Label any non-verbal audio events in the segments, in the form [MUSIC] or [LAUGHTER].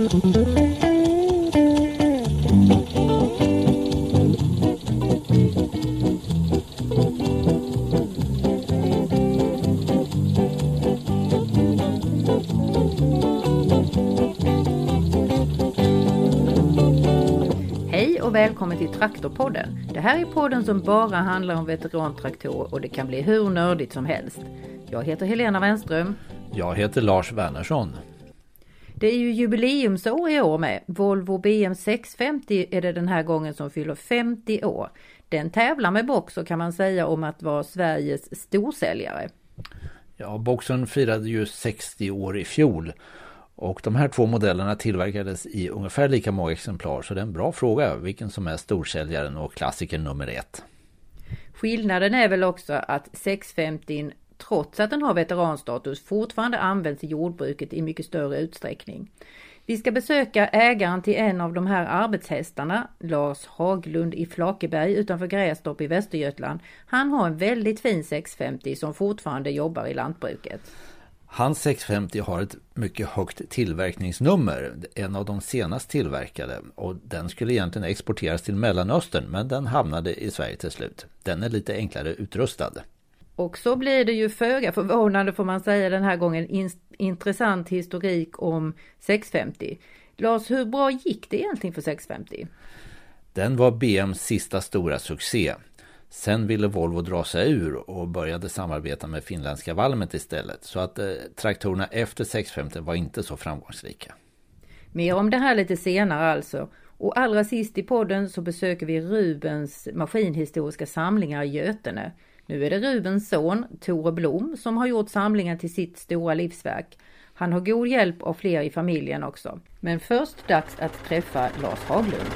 Hej och välkommen till Traktorpodden. Det här är podden som bara handlar om veterantraktorer och det kan bli hur nördigt som helst. Jag heter Helena Wenström. Jag heter Lars Wernersson. Det är ju jubileumsår i år med. Volvo BM 650 är det den här gången som fyller 50 år. Den tävlar med Boxer kan man säga om att vara Sveriges storsäljare. Ja, Boxern firade ju 60 år i fjol. Och de här två modellerna tillverkades i ungefär lika många exemplar. Så det är en bra fråga vilken som är storsäljaren och klassikern nummer ett. Skillnaden är väl också att 650 trots att den har veteranstatus fortfarande används i jordbruket i mycket större utsträckning. Vi ska besöka ägaren till en av de här arbetshästarna, Lars Haglund i Flakeberg utanför Grästorp i Västergötland. Han har en väldigt fin 650 som fortfarande jobbar i lantbruket. Hans 650 har ett mycket högt tillverkningsnummer, en av de senast tillverkade och den skulle egentligen exporteras till Mellanöstern men den hamnade i Sverige till slut. Den är lite enklare utrustad. Och så blir det ju föga förvånande får man säga den här gången in intressant historik om 650. Lars, hur bra gick det egentligen för 650? Den var BMs sista stora succé. Sen ville Volvo dra sig ur och började samarbeta med finländska Valmet istället. Så att eh, traktorerna efter 650 var inte så framgångsrika. Mer om det här lite senare alltså. Och allra sist i podden så besöker vi Rubens maskinhistoriska samlingar i Götene. Nu är det Rubens son, Tore Blom, som har gjort samlingen till sitt stora livsverk. Han har god hjälp av fler i familjen också. Men först dags att träffa Lars Haglund.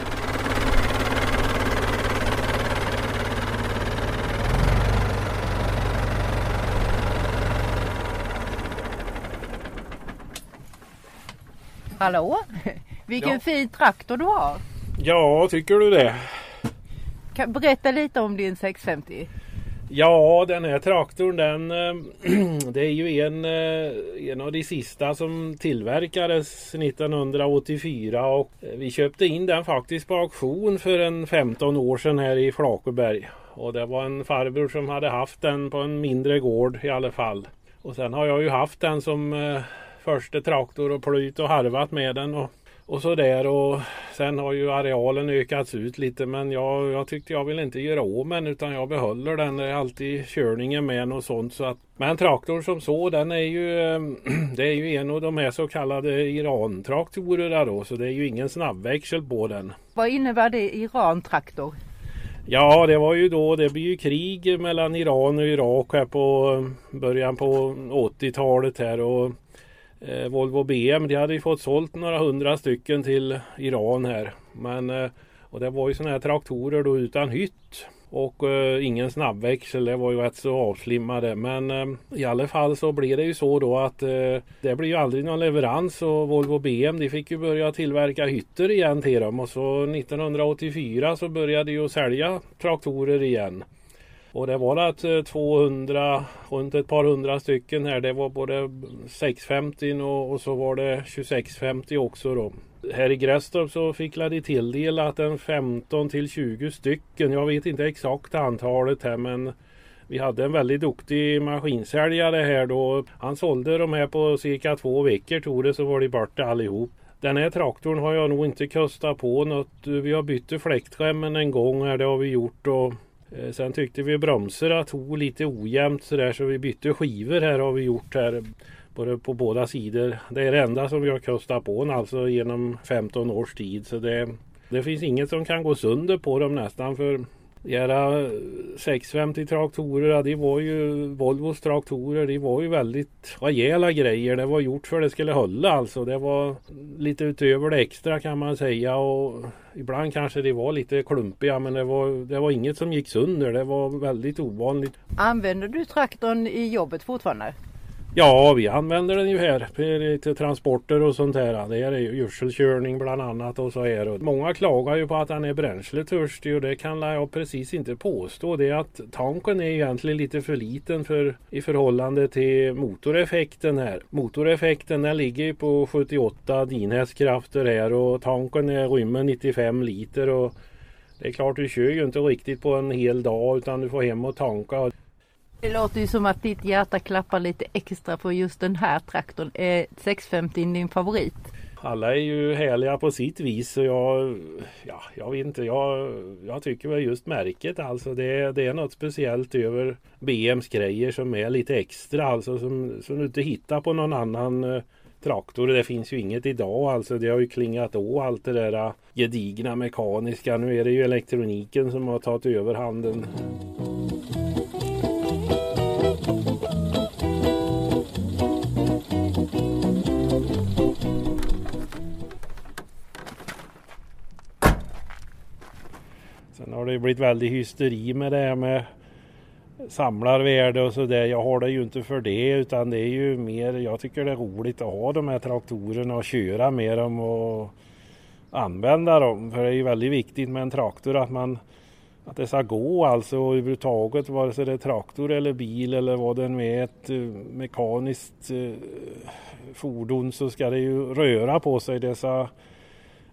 Hallå! Vilken Ja. fin traktor du har! Ja, tycker du det? Kan berätta lite om din 650. Ja, den här traktorn den eh, [CLEARS THROAT] det är ju en, eh, en av de sista som tillverkades 1984 och eh, vi köpte in den faktiskt på auktion för en 15 år sedan här i Flakeberg. Och det var en farbror som hade haft den på en mindre gård i alla fall. Och sen har jag ju haft den som första traktor och plöjt och harvat med den och, och sådär. Och sen har ju arealen ökats ut lite men jag, jag tyckte jag vill inte göra med den utan jag behåller den. Det är alltid körningen med och sånt. Så att, men traktorn som så den är ju [CLEARS THROAT] Det är ju en av de här så kallade Iran-traktorerna då så det är ju ingen snabbväxel på den. Vad innebär det Iran-traktor? Ja, det var ju då, det blir ju krig mellan Iran och Irak här på början på 80-talet här och eh, Volvo BM, de hade ju fått sålt några hundra stycken till Iran här. Men, eh, och det var ju sådana här traktorer då utan hytt. Och eh, ingen snabbväxel, det var ju rätt så avslimmade. Men eh, i alla fall så blev det ju så då att eh, det blev ju aldrig någon leverans och Volvo BM de fick ju börja tillverka hytter igen till dem. Och så 1984 så började de ju sälja traktorer igen. Och det var att eh, 200, runt ett par hundra stycken här. Det var både 650 och, och så var det 2650 också då. Här i Grästorp så fick de tilldelat en 15 till 20 stycken. Jag vet inte exakt antalet här men vi hade en väldigt duktig maskinsäljare här då. Han sålde de här på cirka två veckor tog det så var de borta allihop. Den här traktorn har jag nog inte kostat på något. Vi har bytt fläktremmen en gång här, det har vi gjort. Och Eh, sen tyckte vi bromsarna tog lite ojämnt sådär så vi bytte skivor här har vi gjort här. Både på båda sidor. Det är det enda som vi har kostat på den alltså genom 15 års tid. Så det, det finns inget som kan gå sönder på dem nästan för era 650 traktorer, de var ju Volvos traktorer, de var ju väldigt rejäla grejer. Det var gjort för att det skulle hålla alltså. Det var lite utöver det extra kan man säga och ibland kanske de var lite klumpiga men det var, det var inget som gick sönder. Det var väldigt ovanligt. Använder du traktorn i jobbet fortfarande? Ja, vi använder den ju här till transporter och sånt här. Det är ju gödselkörning bland annat och så här. Många klagar ju på att den är bränsletörstig och det kan jag precis inte påstå. Det är att tanken är egentligen lite för liten för, i förhållande till motoreffekten här. Motoreffekten den ligger på 78 dinhästkrafter här och tanken är rymmer 95 liter. och det är klart du kör ju inte riktigt på en hel dag utan du får hem och tanka. Det låter ju som att ditt hjärta klappar lite extra för just den här traktorn. Är 650 din favorit? Alla är ju härliga på sitt vis och jag, ja, jag vet inte, jag, jag tycker väl just märket alltså det, det är något speciellt över BMs grejer som är lite extra alltså som, som du inte hittar på någon annan eh, traktor. Det finns ju inget idag alltså. Det har ju klingat å allt det där eh, gedigna mekaniska. Nu är det ju elektroniken som har tagit över handen. Har det blivit väldigt hysteri med det här med samlarvärde och sådär. Jag har det ju inte för det utan det är ju mer, jag tycker det är roligt att ha de här traktorerna och köra med dem och använda dem. För det är ju väldigt viktigt med en traktor att man att det ska gå alltså överhuvudtaget vare sig det är traktor eller bil eller vad det nu är ett eh, mekaniskt eh, fordon så ska det ju röra på sig. Det ska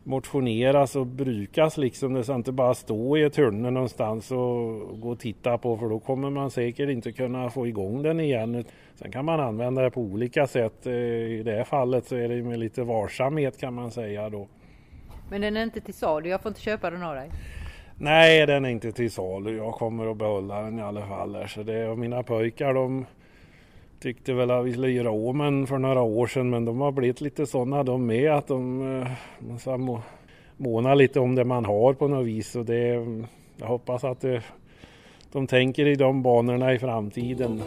motioneras och brukas liksom. Det ska inte bara stå i ett hörn någonstans och gå och titta på för då kommer man säkert inte kunna få igång den igen. Sen kan man använda det på olika sätt. Eh, I det här fallet så är det med lite varsamhet kan man säga då. Men den är inte till salu? Jag får inte köpa den av dig? Nej, den är inte till salu. Jag kommer att behålla den i alla fall. Så det, och mina pojkar de tyckte väl att vi skulle göra om en för några år sedan men de har blivit lite sådana de med att de eh, månar lite om det man har på något vis. Och det, jag hoppas att det, de tänker i de banorna i framtiden.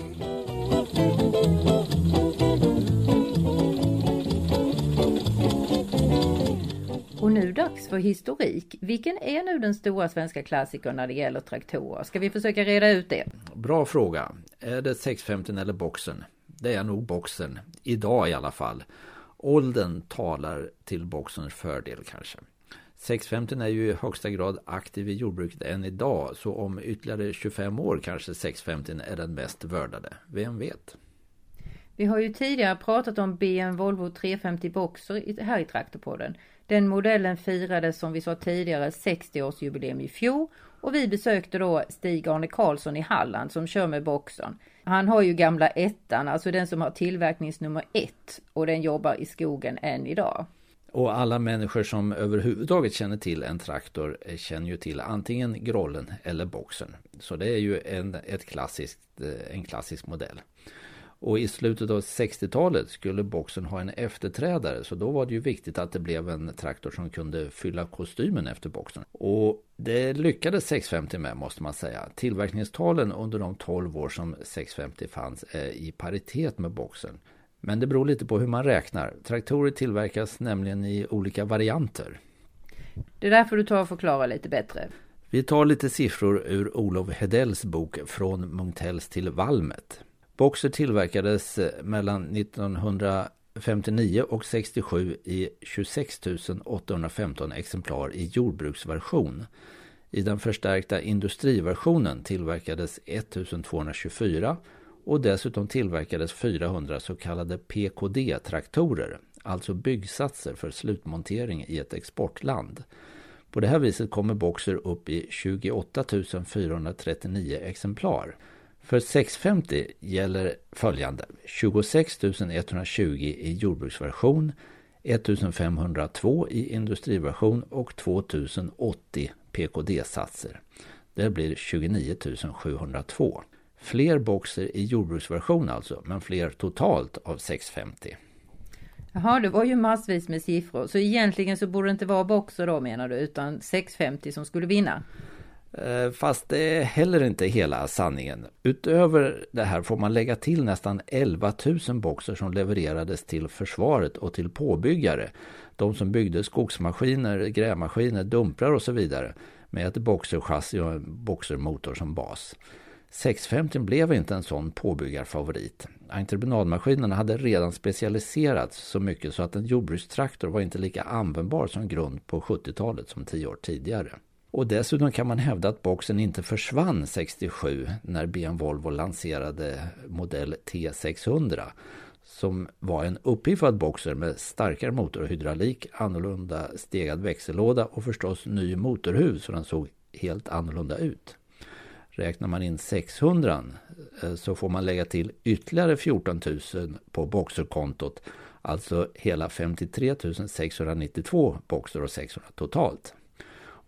Dags för historik. Vilken är nu den stora svenska klassikern när det gäller traktorer? Ska vi försöka reda ut det? Bra fråga. Är det 650 eller boxen? Det är nog boxen. Idag i alla fall. Åldern talar till boxens fördel kanske. 650 är ju i högsta grad aktiv i jordbruket än idag. Så om ytterligare 25 år kanske 650 är den mest vördade. Vem vet? Vi har ju tidigare pratat om BM Volvo 350 Boxer här i Traktorpodden. Den modellen firade som vi sa tidigare 60-årsjubileum i fjol och vi besökte då Stig-Arne Karlsson i Halland som kör med boxen. Han har ju gamla ettan, alltså den som har tillverkningsnummer ett och den jobbar i skogen än idag. Och alla människor som överhuvudtaget känner till en traktor eh, känner ju till antingen grollen eller boxen. Så det är ju en, ett klassiskt, eh, en klassisk modell. Och i slutet av 60-talet skulle boxen ha en efterträdare så då var det ju viktigt att det blev en traktor som kunde fylla kostymen efter boxen. Och det lyckades 650 med måste man säga. Tillverkningstalen under de 12 år som 650 fanns är i paritet med boxen. Men det beror lite på hur man räknar. Traktorer tillverkas nämligen i olika varianter. Det är därför du tar och förklarar lite bättre. Vi tar lite siffror ur Olof Hedells bok Från Munktells till Valmet. Boxer tillverkades eh, mellan 1959 och 67 i 26 815 exemplar i jordbruksversion. I den förstärkta industriversionen tillverkades 1224 och dessutom tillverkades 400 så kallade PKD-traktorer, alltså byggsatser för slutmontering i ett exportland. På det här viset kommer Boxer upp i 28 439 exemplar. För 650 gäller följande. 26 120 i jordbruksversion, 1502 i industriversion och 2080 PKD-satser. Det blir 29 702. Fler boxer i jordbruksversion alltså, men fler totalt av 650. Jaha, det var ju massvis med siffror. Så egentligen så borde det inte vara boxer då menar du, utan 650 som skulle vinna? Eh, fast det är heller inte hela sanningen. Utöver det här får man lägga till nästan 11 000 boxer som levererades till försvaret och till påbyggare. De som byggde skogsmaskiner, grävmaskiner, dumprar och så vidare med ett boxerchassi och en boxermotor som bas. 650 blev inte en sån påbyggarfavorit. Entreprenadmaskinerna hade redan specialiserats så mycket så att en jordbrukstraktor var inte lika användbar som grund på 70-talet som tio år tidigare. Och dessutom kan man hävda att boxen inte försvann 67 när BMW Volvo lanserade modell T600 som var en uppiffad boxer med starkare motor och hydraulik, annorlunda stegad växellåda och förstås ny motorhuv så den såg helt annorlunda ut. Räknar man in 600 eh, så får man lägga till ytterligare 14 000 på boxerkontot. Alltså hela 53 692 boxer och 600 totalt.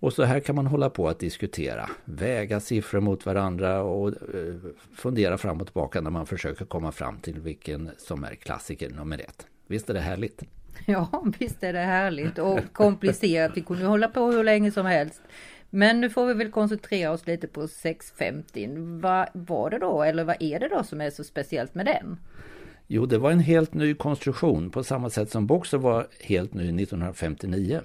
Och så här kan man hålla på att diskutera, väga siffror mot varandra och eh, fundera fram och tillbaka när man försöker komma fram till vilken som är klassiker nummer ett. Visst är det härligt? Ja, visst är det härligt och komplicerat. Vi kunde hålla på hur länge som helst. Men nu får vi väl koncentrera oss lite på 650. Vad var det då, eller vad är det då som är så speciellt med den? Jo, det var en helt ny konstruktion på samma sätt som Boxer var helt ny 1959.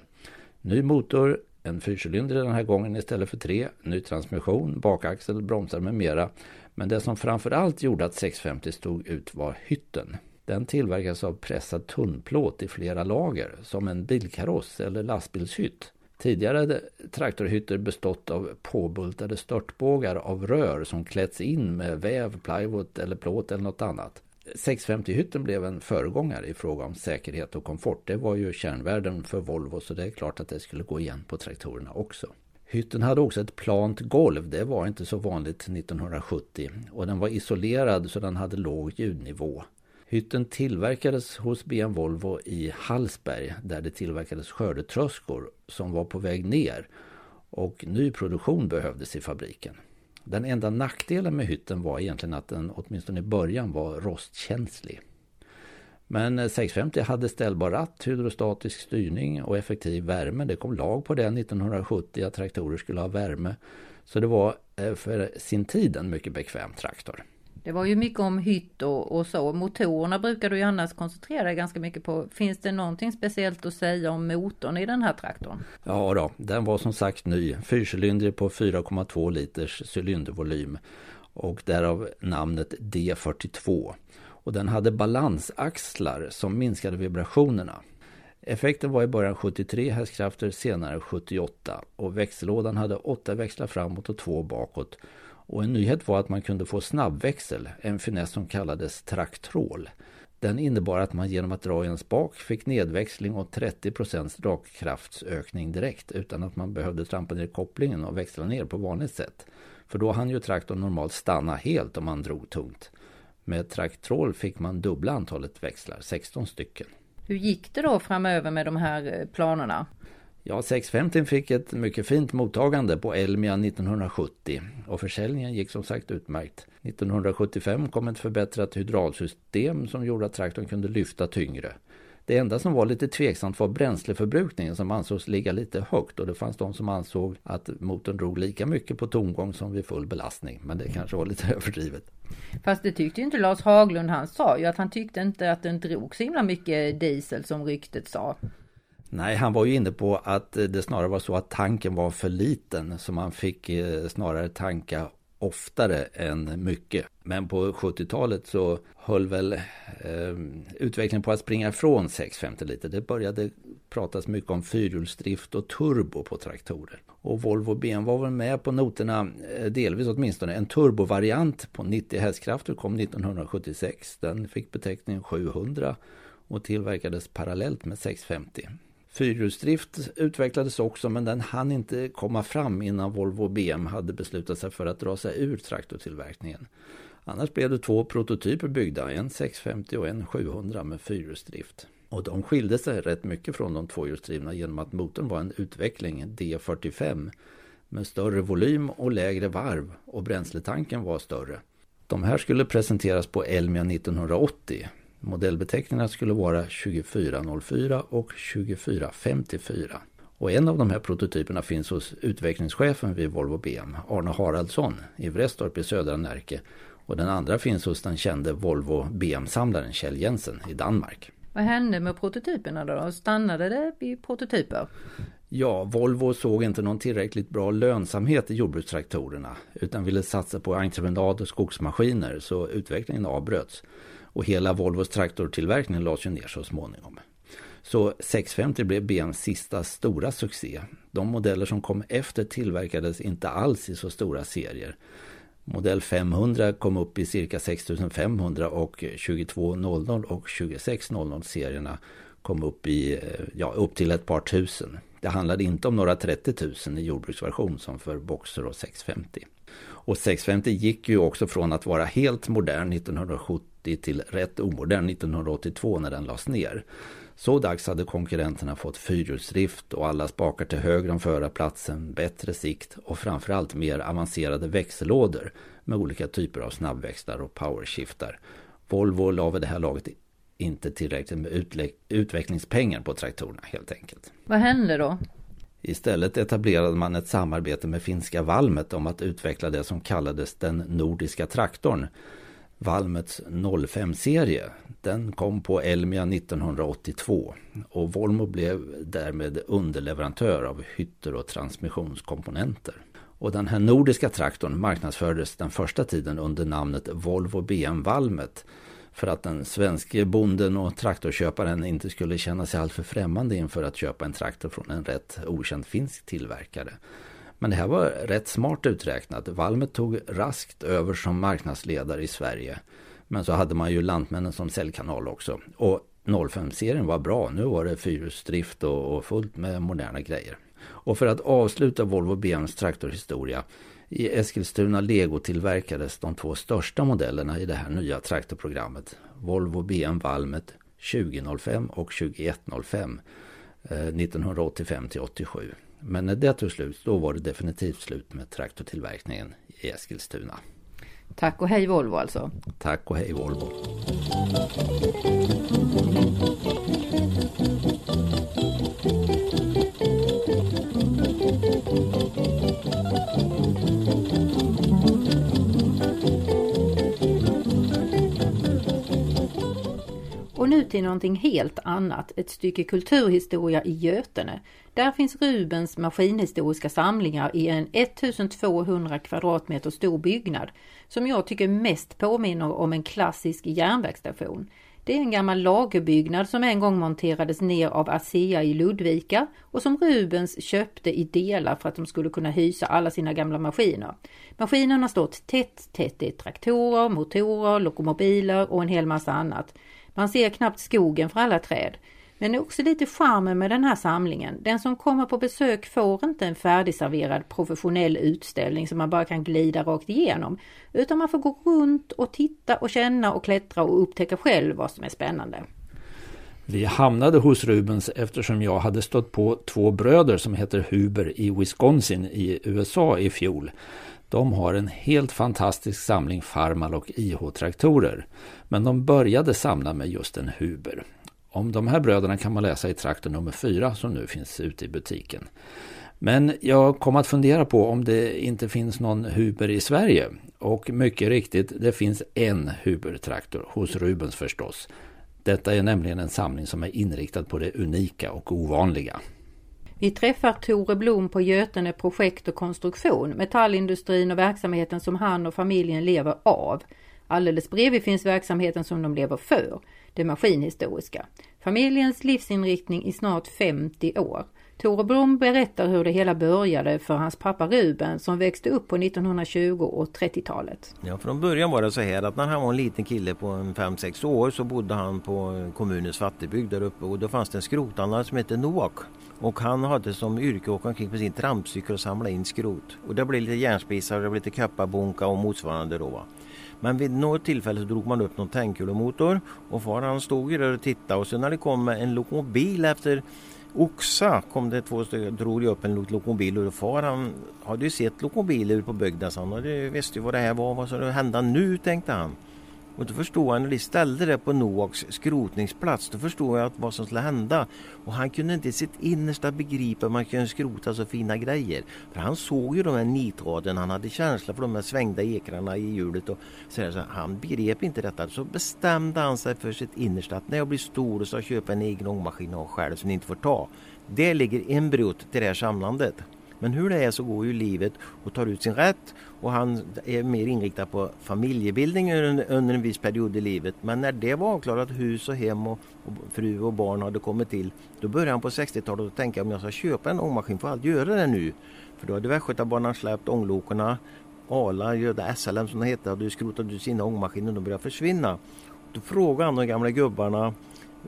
Ny motor, en fyrcylindrig den här gången istället för tre, ny transmission, bakaxel, bromsar med mera. Men det som framförallt gjorde att 650 stod ut var hytten. Den tillverkas av pressad tunnplåt i flera lager, som en bilkaross eller lastbilshytt. Tidigare hade traktorhytter bestått av påbultade störtbågar av rör som klätts in med väv, plywood eller plåt eller något annat. 650-hytten blev en föregångare i fråga om säkerhet och komfort. Det var ju kärnvärden för Volvo så det är klart att det skulle gå igen på traktorerna också. Hytten hade också ett plant golv, det var inte så vanligt 1970 och den var isolerad så den hade låg ljudnivå. Hytten tillverkades hos BM Volvo i Hallsberg där det tillverkades skördetröskor som var på väg ner och ny produktion behövdes i fabriken. Den enda nackdelen med hytten var egentligen att den åtminstone i början var rostkänslig. Men eh, 650 hade ställbar ratt, hydrostatisk styrning och effektiv värme. Det kom lag på det 1970 att traktorer skulle ha värme. Så det var eh, för sin tid en mycket bekväm traktor. Det var ju mycket om hytt och, och så. Motorerna brukar du ju annars koncentrera dig ganska mycket på. Finns det någonting speciellt att säga om motorn i den här traktorn? Ja då, den var som sagt ny. Fyrcylindrig på 4,2 liters cylindervolym. Och därav namnet D42. Och den hade balansaxlar som minskade vibrationerna. Effekten var i början 73 hästkrafter, senare 78 och växellådan hade 8 växlar framåt och 2 bakåt och en nyhet var att man kunde få snabbväxel, en finess som kallades traktrol. Den innebar att man genom att dra i en spak fick nedväxling och 30% dragkraftsökning direkt utan att man behövde trampa ner kopplingen och växla ner på vanligt sätt. För då hann ju traktorn normalt stanna helt om man drog tungt. Med traktrol fick man dubbla antalet växlar, 16 stycken. Hur gick det då framöver med de här eh, planerna? Ja, 650 fick ett mycket fint mottagande på Elmia 1970 och försäljningen gick som sagt utmärkt. 1975 kom ett förbättrat hydraulsystem som gjorde att traktorn kunde lyfta tyngre. Det enda som var lite tveksamt var bränsleförbrukningen som ansågs ligga lite högt och det fanns de som ansåg att motorn drog lika mycket på tomgång som vid full belastning. Men det kanske var lite [LAUGHS] överdrivet. Fast det tyckte inte Lars Haglund. Han sa ju att han tyckte inte att den drog så himla mycket diesel som ryktet sa. Nej, han var ju inne på att det snarare var så att tanken var för liten. Så man fick eh, snarare tanka oftare än mycket. Men på 70-talet så höll väl eh, utvecklingen på att springa ifrån 650 liter. Det började pratas mycket om fyrhjulsdrift och turbo på traktorer. Och Volvo BM var väl med på noterna, eh, delvis åtminstone. En turbovariant på 90 hästkrafter kom 1976. Den fick beteckningen 700 och tillverkades parallellt med 650. Fyrhjulsdrift utvecklades också men den hann inte komma fram innan Volvo BM hade beslutat sig för att dra sig ur traktortillverkningen. Annars blev det två prototyper byggda, en 650 och en 700 med fyrhjulsdrift. Och de skilde sig rätt mycket från de tvåhjulsdrivna genom att motorn var en utveckling, D45, med större volym och lägre varv och bränsletanken var större. De här skulle presenteras på Elmia 1980 Modellbeteckningarna skulle vara 2404 och 2454. Och en av de här prototyperna finns hos utvecklingschefen vid Volvo BM, Arne Haraldsson, i Vrestorp i södra Närke. Och den andra finns hos den kände Volvo BM-samlaren Kjell Jensen i Danmark. Vad hände med prototyperna då? Stannade det vid prototyper? Ja, Volvo såg inte någon tillräckligt bra lönsamhet i jordbrukstraktorerna utan ville satsa på entreprenad och skogsmaskiner så utvecklingen avbröts. Och hela Volvos traktortillverkning lades ju ner så småningom. Så 650 blev BMs sista stora succé. De modeller som kom efter tillverkades inte alls i så stora serier. Modell 500 kom upp i cirka 6500 och 2200 och 2600 serierna kom upp, i, eh, ja, upp till ett par tusen. Det handlade inte om några 30 000 i jordbruksversion som för Boxer och 650. Och 650 gick ju också från att vara helt modern 1970 till rätt omodern 1982 när den lades ner. Så dags hade konkurrenterna fått fyrhjulsdrift och alla spakar till höger om förarplatsen, bättre sikt och framförallt mer avancerade växellådor med olika typer av snabbväxlar och powershiftar. Volvo la vid det här laget inte tillräckligt med utvecklingspengar på traktorerna helt enkelt. Vad hände då? Istället etablerade man ett samarbete med finska Valmet om att utveckla det som kallades den nordiska traktorn. Valmets 05-serie. Den kom på Elmia 1982 och Volvo blev därmed underleverantör av hytter och transmissionskomponenter. Och den här nordiska traktorn marknadsfördes den första tiden under namnet Volvo BM Valmet för att den svenske bonden och traktorköparen inte skulle känna sig alltför främmande inför att köpa en traktor från en rätt okänd finsk tillverkare. Men det här var rätt smart uträknat. Valmet tog raskt över som marknadsledare i Sverige. Men så hade man ju Lantmännen som säljkanal också. Och 05-serien var bra. Nu var det fyrhjulsdrift och fullt med moderna grejer. Och för att avsluta Volvo BMs traktorhistoria i Eskilstuna Lego tillverkades de två största modellerna i det här nya traktorprogrammet. Volvo BM Valmet 2005 och 2105 1985 eh, till 87. Men när det tog slut då var det definitivt slut med traktortillverkningen i Eskilstuna. Tack och hej Volvo alltså. Tack och hej Volvo. Till någonting helt annat, ett stycke kulturhistoria i Götene. Där finns Rubens maskinhistoriska samlingar i en 1200 kvadratmeter stor byggnad som jag tycker mest påminner om en klassisk järnvägsstation. Det är en gammal lagerbyggnad som en gång monterades ner av ASEA i Ludvika och som Rubens köpte i delar för att de skulle kunna hysa alla sina gamla maskiner. Maskinerna har stått tätt, tätt i traktorer, motorer, lokomobiler och en hel massa annat. Man ser knappt skogen för alla träd. Men det är också lite charmen med den här samlingen. Den som kommer på besök får inte en färdigserverad professionell utställning som man bara kan glida rakt igenom. Utan man får gå runt och titta och känna och klättra och upptäcka själv vad som är spännande. Vi hamnade hos Rubens eftersom jag hade stött på två bröder som heter Huber i Wisconsin i USA i fjol. De har en helt fantastisk samling Farmal och IH-traktorer. Men de började samla med just en Huber. Om de här bröderna kan man läsa i traktor nummer 4 som nu finns ute i butiken. Men jag kom att fundera på om det inte finns någon Huber i Sverige. Och mycket riktigt, det finns en Huber-traktor, hos Rubens förstås. Detta är nämligen en samling som är inriktad på det unika och ovanliga. Vi träffar Tore Blom på Götene Projekt och Konstruktion, metallindustrin och verksamheten som han och familjen lever av. Alldeles bredvid finns verksamheten som de lever för, det maskinhistoriska. Familjens livsinriktning i snart 50 år. Tore Blom berättar hur det hela började för hans pappa Ruben som växte upp på 1920 och 30-talet. Ja, från början var det så här att när han var en liten kille på 5-6 år så bodde han på kommunens fattigbygd där uppe och då fanns det en skrothandlare som hette Noak. Och han hade som yrke att åka omkring på sin trampcykel och samla in skrot. Och det blev lite järnspisar och det blev lite kappabunka och motsvarande då. Va? Men vid något tillfälle så drog man upp någon tändkulemotor och far han stod ju där och tittade och sen när det kom en lokomobil efter Oxa kom det två stycken, drog upp en lokomobil och far han hade ju sett lokomobiler på bygden så han hade, visste ju vad det här var, vad skulle hända nu tänkte han. Och då förstod han när de ställde det på Noaks skrotningsplats, då förstod jag vad som skulle hända. Och han kunde inte i sitt innersta begripa att man kunde skrota så fina grejer. För han såg ju de här nitraden, han hade känsla för de här svängda ekrarna i hjulet. Och så, så han begrep inte detta. Så bestämde han sig för sitt innersta att när jag blir stor så ska jag köpa en egen ångmaskin och själv som ni inte får ta. Det ligger embryot till det här samlandet. Men hur det är så går ju livet och tar ut sin rätt och han är mer inriktad på familjebildning under, en viss period i livet. Men när det var avklarat, hus och hem och, och fru och barn hade kommit till, då började han på 60-talet att tänka om jag ska köpa en ångmaskin får jag göra det nu. För då hade Västgötabanan släppt ånglokorna, Arla, Göda SLM som det hette, hade skrotat ut sina ångmaskiner och de började försvinna. Då frågade han de gamla gubbarna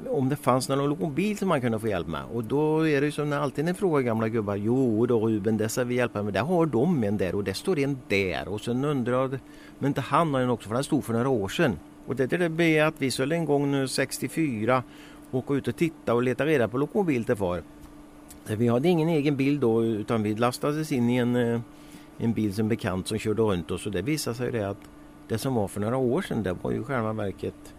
om det fanns någon bil som man kunde få hjälp med. Och då är det ju som alltid när jag frågar gamla gubbar. Jo då Ruben, det ska vi hjälpa med. Där har de en där och det står en där. Och sen undrar jag, men inte han har en också för den stod för några år sedan. Och det, det blir att vi skulle en gång nu 64 åka ut och titta och leta reda på lokomobil till far. Vi hade ingen egen bil då utan vi lastades in i en, eh, en bil som bekant som körde runt oss och det visade sig det att det som var för några år sedan det var ju själva verket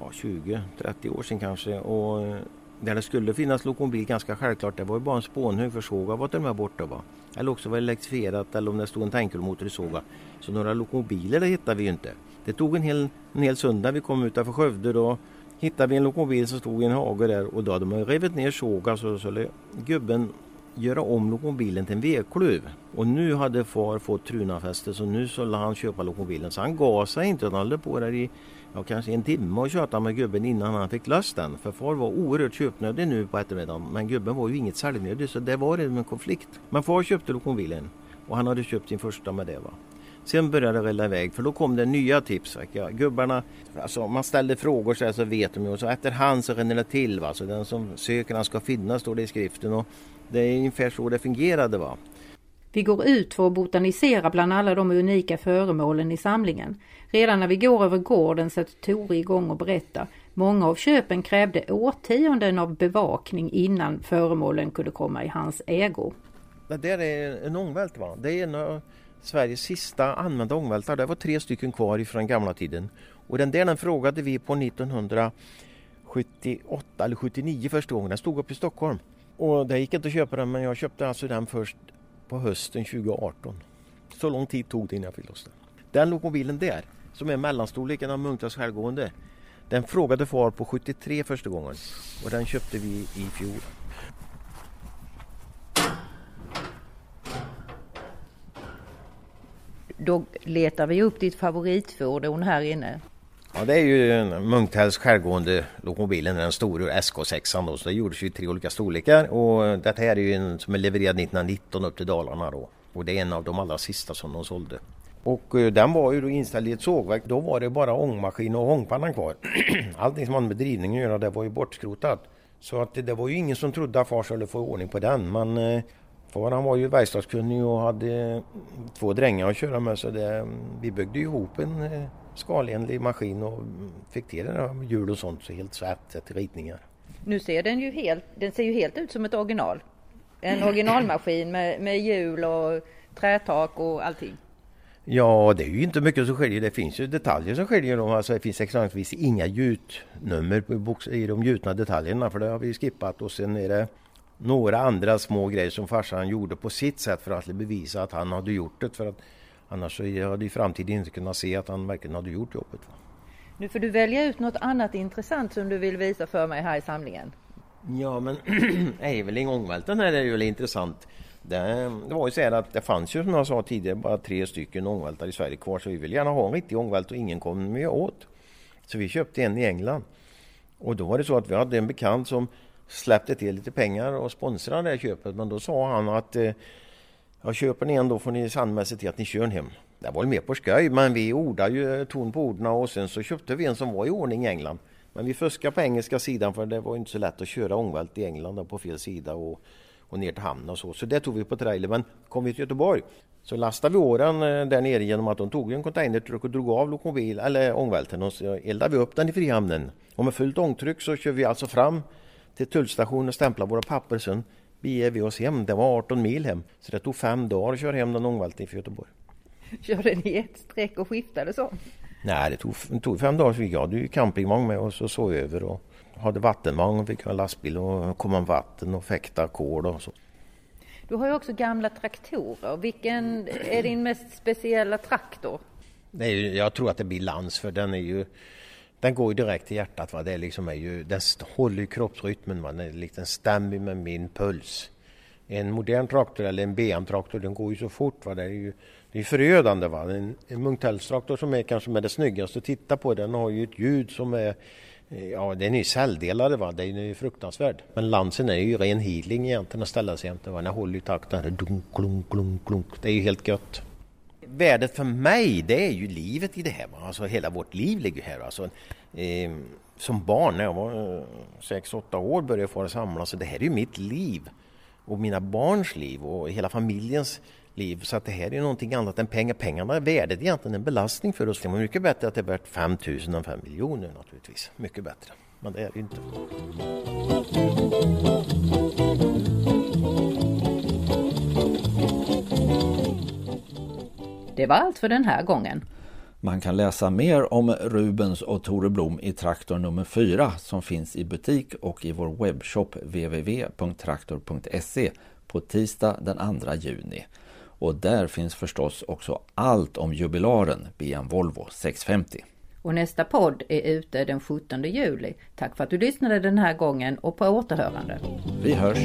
ja, 20-30 år sedan kanske. Och eh, där det skulle finnas lokomobil ganska självklart, det var ju bara en spånhög för såga var till och med borta. Va? Eller också var det elektrifierat eller om det stod en tankelmotor i såga. Så några lokomobiler det hittade vi ju inte. Det tog en hel, en hel söndag vi kom utanför Skövde då hittade vi en lokomobil som stod i en hage där och då hade man rivit ner såga så skulle gubben göra om lokomobilen till en vedklöv. Och nu hade far fått trunafäste så nu skulle han köpa lokomobilen. Så han gav sig inte utan höll på där i och kanske en timme och tjatade med gubben innan han fick lös den. För far var oerhört köpnödig nu på eftermiddagen. Men gubben var ju inget säljnödig så det var en konflikt. Men far köpte lokomobilen och han hade köpt sin första med det. Va? Sen började det rulla iväg för då kom det nya tips. Ja, gubbarna, alltså man ställde frågor så, här, så vet de ju och så efterhand så rinner det till. Va? Så den som söker han ska finnas står det i skriften. Och det är ungefär så det fungerade. Va? Vi går ut för att botanisera bland alla de unika föremålen i samlingen. Redan när vi går över gården sätter Tore igång och berättar. Många av köpen krävde årtionden av bevakning innan föremålen kunde komma i hans ägo. Det där är en ångvält va? Det är en av Sveriges sista använda ångvältar. Det var tre stycken kvar ifrån gamla tiden. Och den där den frågade vi på 1978 eller 79 första gången. Den stod upp i Stockholm. Och det gick inte att köpa den men jag köpte alltså den först på hösten 2018. Så lång tid tog det innan jag fick loss den. Den lokomobilen där, som är mellanstorleken av Munktas självgående, den frågade far på 73 första gången och den köpte vi i fjol. Då letar vi upp ditt favoritfordon här inne. Ja, det är ju Munktälls självgående lokomobilen, den stora SK6. Då, så det gjordes ju i tre olika storlekar och detta här är ju en som är levererad 1919 upp till Dalarna då. Och det är en av de allra sista som de sålde. Och eh, den var ju då inställd i ett sågverk. Då var det bara ångmaskin och ångpannan kvar. [CLEARS THROAT] Allting som hade med drivning att göra det var ju bortskrotat. Så att det var ju ingen som trodde att far skulle få ordning på den. Men eh, far han var ju verkstadskunnig och hade två drängar att köra med så det, vi byggde ihop en eh, skalenlig maskin och fick till den hjul och sånt så helt svärt till ritningar. Nu ser den ju helt, den ser ju helt ut som ett original. En originalmaskin med, med hjul och trätak och allting. Ja, det är ju inte mycket som skiljer. Det finns ju detaljer som skiljer. Dem. Alltså, det finns exempelvis inga gjutnummer i de gjutna detaljerna för det har vi skippat. Och sen är det några andra små grejer som farsan gjorde på sitt sätt för att bevisa att han hade gjort det. För att annars så hade i framtiden inte kunnat se att han verkligen hade gjort jobbet. Nu får du välja ut något annat intressant som du vill visa för mig här i samlingen. Ja men [CLEARS THROAT] Eveling ångvälten här är ju väldigt intressant. Det, det, var ju så här att det fanns ju som jag sa tidigare bara tre stycken ångvältar i Sverige kvar så vi vill gärna ha en riktig ångvält och ingen kom med åt. Så vi köpte en i England. Och då var det så att vi hade en bekant som släppte till lite pengar och sponsrade det köpet men då sa han att eh, jag köper ni en då får ni sannolikt se till att ni kör den hem. Det var väl mer på skoj men vi ordade ju ton på orden och sen så köpte vi en som var i ordning i England. Men vi fuskade på engelska sidan för det var inte så lätt att köra ångvält i England på fel sida och, och ner till hamnen och så. Så det tog vi på trailer. Men kom vi till Göteborg så lastade vi åren eh, där nere genom att de tog en containertruck och drog av lokomobil eller ångvälten och så eldade vi upp den i Frihamnen. Och med fullt ångtryck så kör vi alltså fram till tullstationen och stämplar våra papper. Sen beger vi oss hem. Det var 18 mil hem. Så det tog fem dagar att köra hem den ångvälten från Göteborg. Körde ni ett streck och skiftade så? Nej, det tog, det tog fem dagar så jag ju campingvagn med oss och sov över och hade vattenvagn och fick ha lastbil och komma vatten och fäkta kol och så. Du har ju också gamla traktorer. Vilken är din mest speciella traktor? Ju, jag tror att det blir Lans för den är ju den går ju direkt till hjärtat. Va? Det är liksom är ju, den håller ju kroppsrytmen. Va? Den, är liksom, stämmer med min puls. En modern traktor eller en BM-traktor den går ju så fort. Va? Det är ju det är förödande. Va? En, en Munktellstraktor som är kanske med det snyggaste att titta på den har ju ett ljud som är eh, Ja, den är ju celldelare va, den är ju fruktansvärd. Men Lansen är ju ren healing egentligen att ställa sig jämte. Den håller ju takten. Dunk, klunk, klunk, klunk. Det är ju helt gött. Värdet för mig det är ju livet i det här. Alltså hela vårt liv ligger här. Alltså, eh, som barn när jag var eh, 6-8 år började jag få samla. Så det här är ju mitt liv. Och mina barns liv och hela familjens liv. Så att det här är någonting annat än pengar. Pengarna är värdet egentligen en belastning för oss. Det är mycket bättre att det är värt 5 000 än 5 miljoner naturligtvis. Mycket bättre. Men det är det ju inte. Det var allt för den här gången. Man kan läsa mer om Rubens och Tore Blom i Traktor nummer 4 som finns i butik och i vår webbshop www.traktor.se på tisdag den 2 juni. Och där finns förstås också allt om jubilaren BM Volvo 650. Och nästa podd är ute den 17 juli. Tack för att du lyssnade den här gången och på återhörande. Vi hörs!